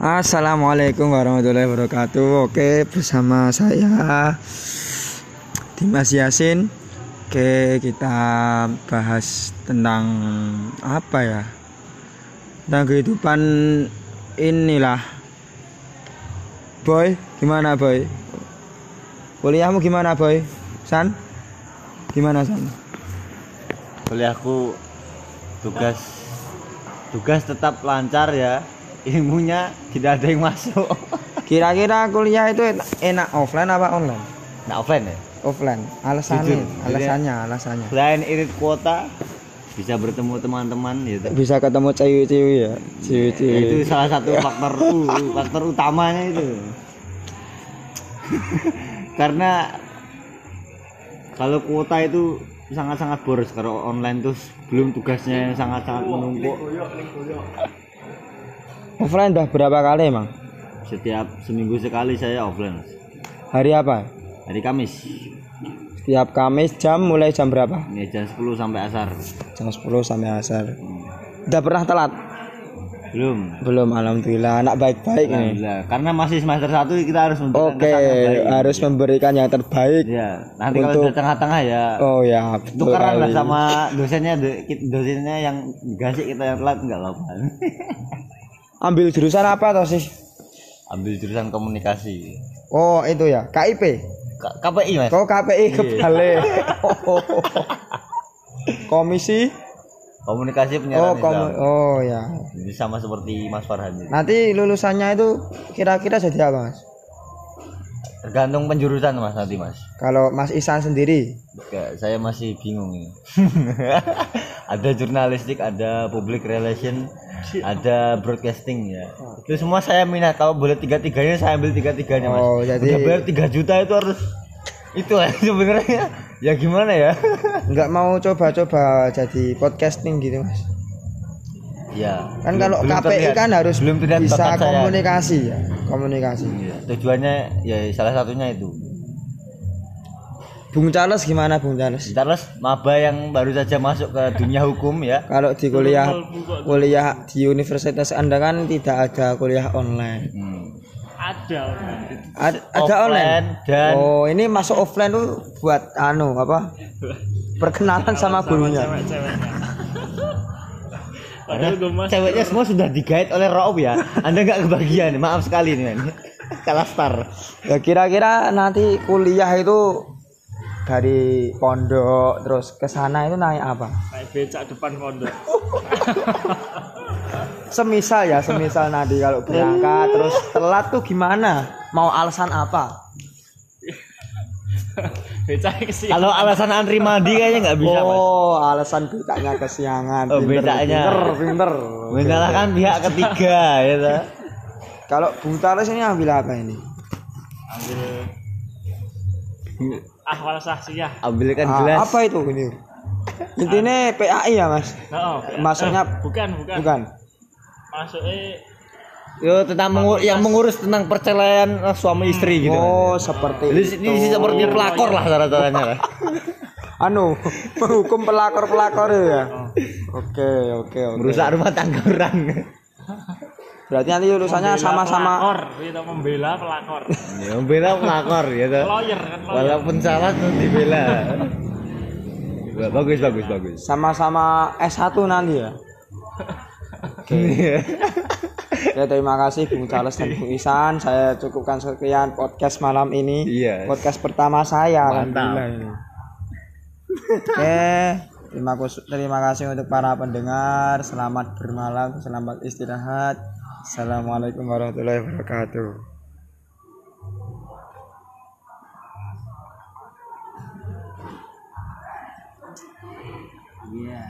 Assalamualaikum warahmatullahi wabarakatuh. Oke, bersama saya Dimas Yasin. Oke, kita bahas tentang apa ya? Tentang kehidupan inilah. Boy, gimana boy? Kuliahmu gimana boy? San? Gimana San? kuliahku tugas tugas tetap lancar ya ilmunya tidak ada yang masuk Kira-kira kuliah itu enak offline apa online? nah offline ya Offline. Alasannya, Jujur, alasannya, alasannya. selain irit kuota bisa bertemu teman-teman gitu Bisa ketemu cewek-cewek ya, cewek-cewek. itu salah satu faktor faktor utamanya itu karena kalau kuota itu sangat-sangat boros kalau online tuh belum tugasnya yang sangat-sangat menumpuk Offline udah berapa kali emang? setiap seminggu sekali saya offline Mas. Hari apa? hari Kamis Setiap Kamis jam mulai jam berapa? ya jam 10 sampai asar Jam 10 sampai asar. Udah pernah telat? belum Belum, alhamdulillah. Anak baik-baik nih. Alhamdulillah. karena masih semester satu kita harus memberikan Oke, terbaik. harus memberikan yang terbaik. ya nanti kalau Untuk- sudah tengah-tengah ya Oh ya, betul tukeran lah sama dosennya dosennya yang gasik kita yang telat nggak apa Ambil jurusan apa toh sih? ambil jurusan komunikasi Oh, itu ya, KIP. K- KPI mas Kau KPI kebalik. Komisi? komunikasi Oh, penyiaran kom Islam oh ya. jadi sama seperti Mas Farhan. Nanti lulusannya itu kira-kira jadi apa, Mas? Tergantung penjurusan mas nanti mas. Kalau Mas Isan sendiri, Nggak, saya masih bingung ini. Ada jurnalistik ada public relation ada broadcasting ya. Itu semua saya minat. Kalau boleh tiga tiganya saya ambil tiga tiganya mas. Oh, jadi- udah bayar tiga juta itu harus itu lah sebenarnya. Ya gimana ya? Nggak mau coba-coba jadi podcasting gitu, Mas? Ya Kan belum- kalau belum KPI terlihat- kan harus belum terlihat bisa saya. komunikasi ya, komunikasi. Iya, tujuannya ya salah satunya itu Bung Charles gimana Bung Charles? Charles maba yang baru saja masuk ke dunia hukum ya Kalau di kuliah kuliah di universitas Anda kan tidak ada kuliah online. Hmm. ada Ad- ada Offline online. dan Oh, ini masuk offline tuh buat anu apa? Perkenalan sama gurunya. cewek-ceweknya padahal gue ceweknya semua sudah digait oleh Raub ya anda nggak kebagian maaf sekali nih men kalah star Ya kira-kira nanti kuliah itu dari pondok terus ke sana itu naik apa? naik becak depan pondok Semisal ya, semisal nanti kalau berangkat terus telat tuh gimana? Mau alasan apa? becak ke sini kalau alasan antri mandi kayaknya nggak bisa mas oh, alasan becaknya kesiangan. Oh, Pinter, becaknya. pinter, pinter. menyalahkan pihak ketiga ya toh. Kalau Bung Charles ini ambil apa ini? ambil ahwal sahsiyah ambilkan Ah, gelas apa itu ini? Intinya PAI ya mas? oh, Maksudnya eh, bukan bukan bukan. masuknya Yo, tentang mengur- yang mengurus tentang perceraian eh, suami istri gitu Oh Mas. seperti Jadi itu. ini sih seperti pelakor lah cara-caranya lah. Anu menghukum pelakor pelakor ya. Oke oke oke. merusak rumah tangga orang Berarti nanti lulusannya Membela sama-sama. pelakor kita membela pelakor ya membela pelakor gitu lawyer kan lawyer walaupun salah tuh dibela bagus bagus bagus sama-sama S1 nanti ya. Ya terima kasih Bung Charles dan Bung Isan. Saya cukupkan sekian podcast malam ini. Iya. Podcast pertama saya. Mantap. alhamdulillah ini. Oke, terima kasih terima kasih untuk para pendengar. Selamat bermalam, selamat istirahat. Assalamualaikum warahmatullahi wabarakatuh. iya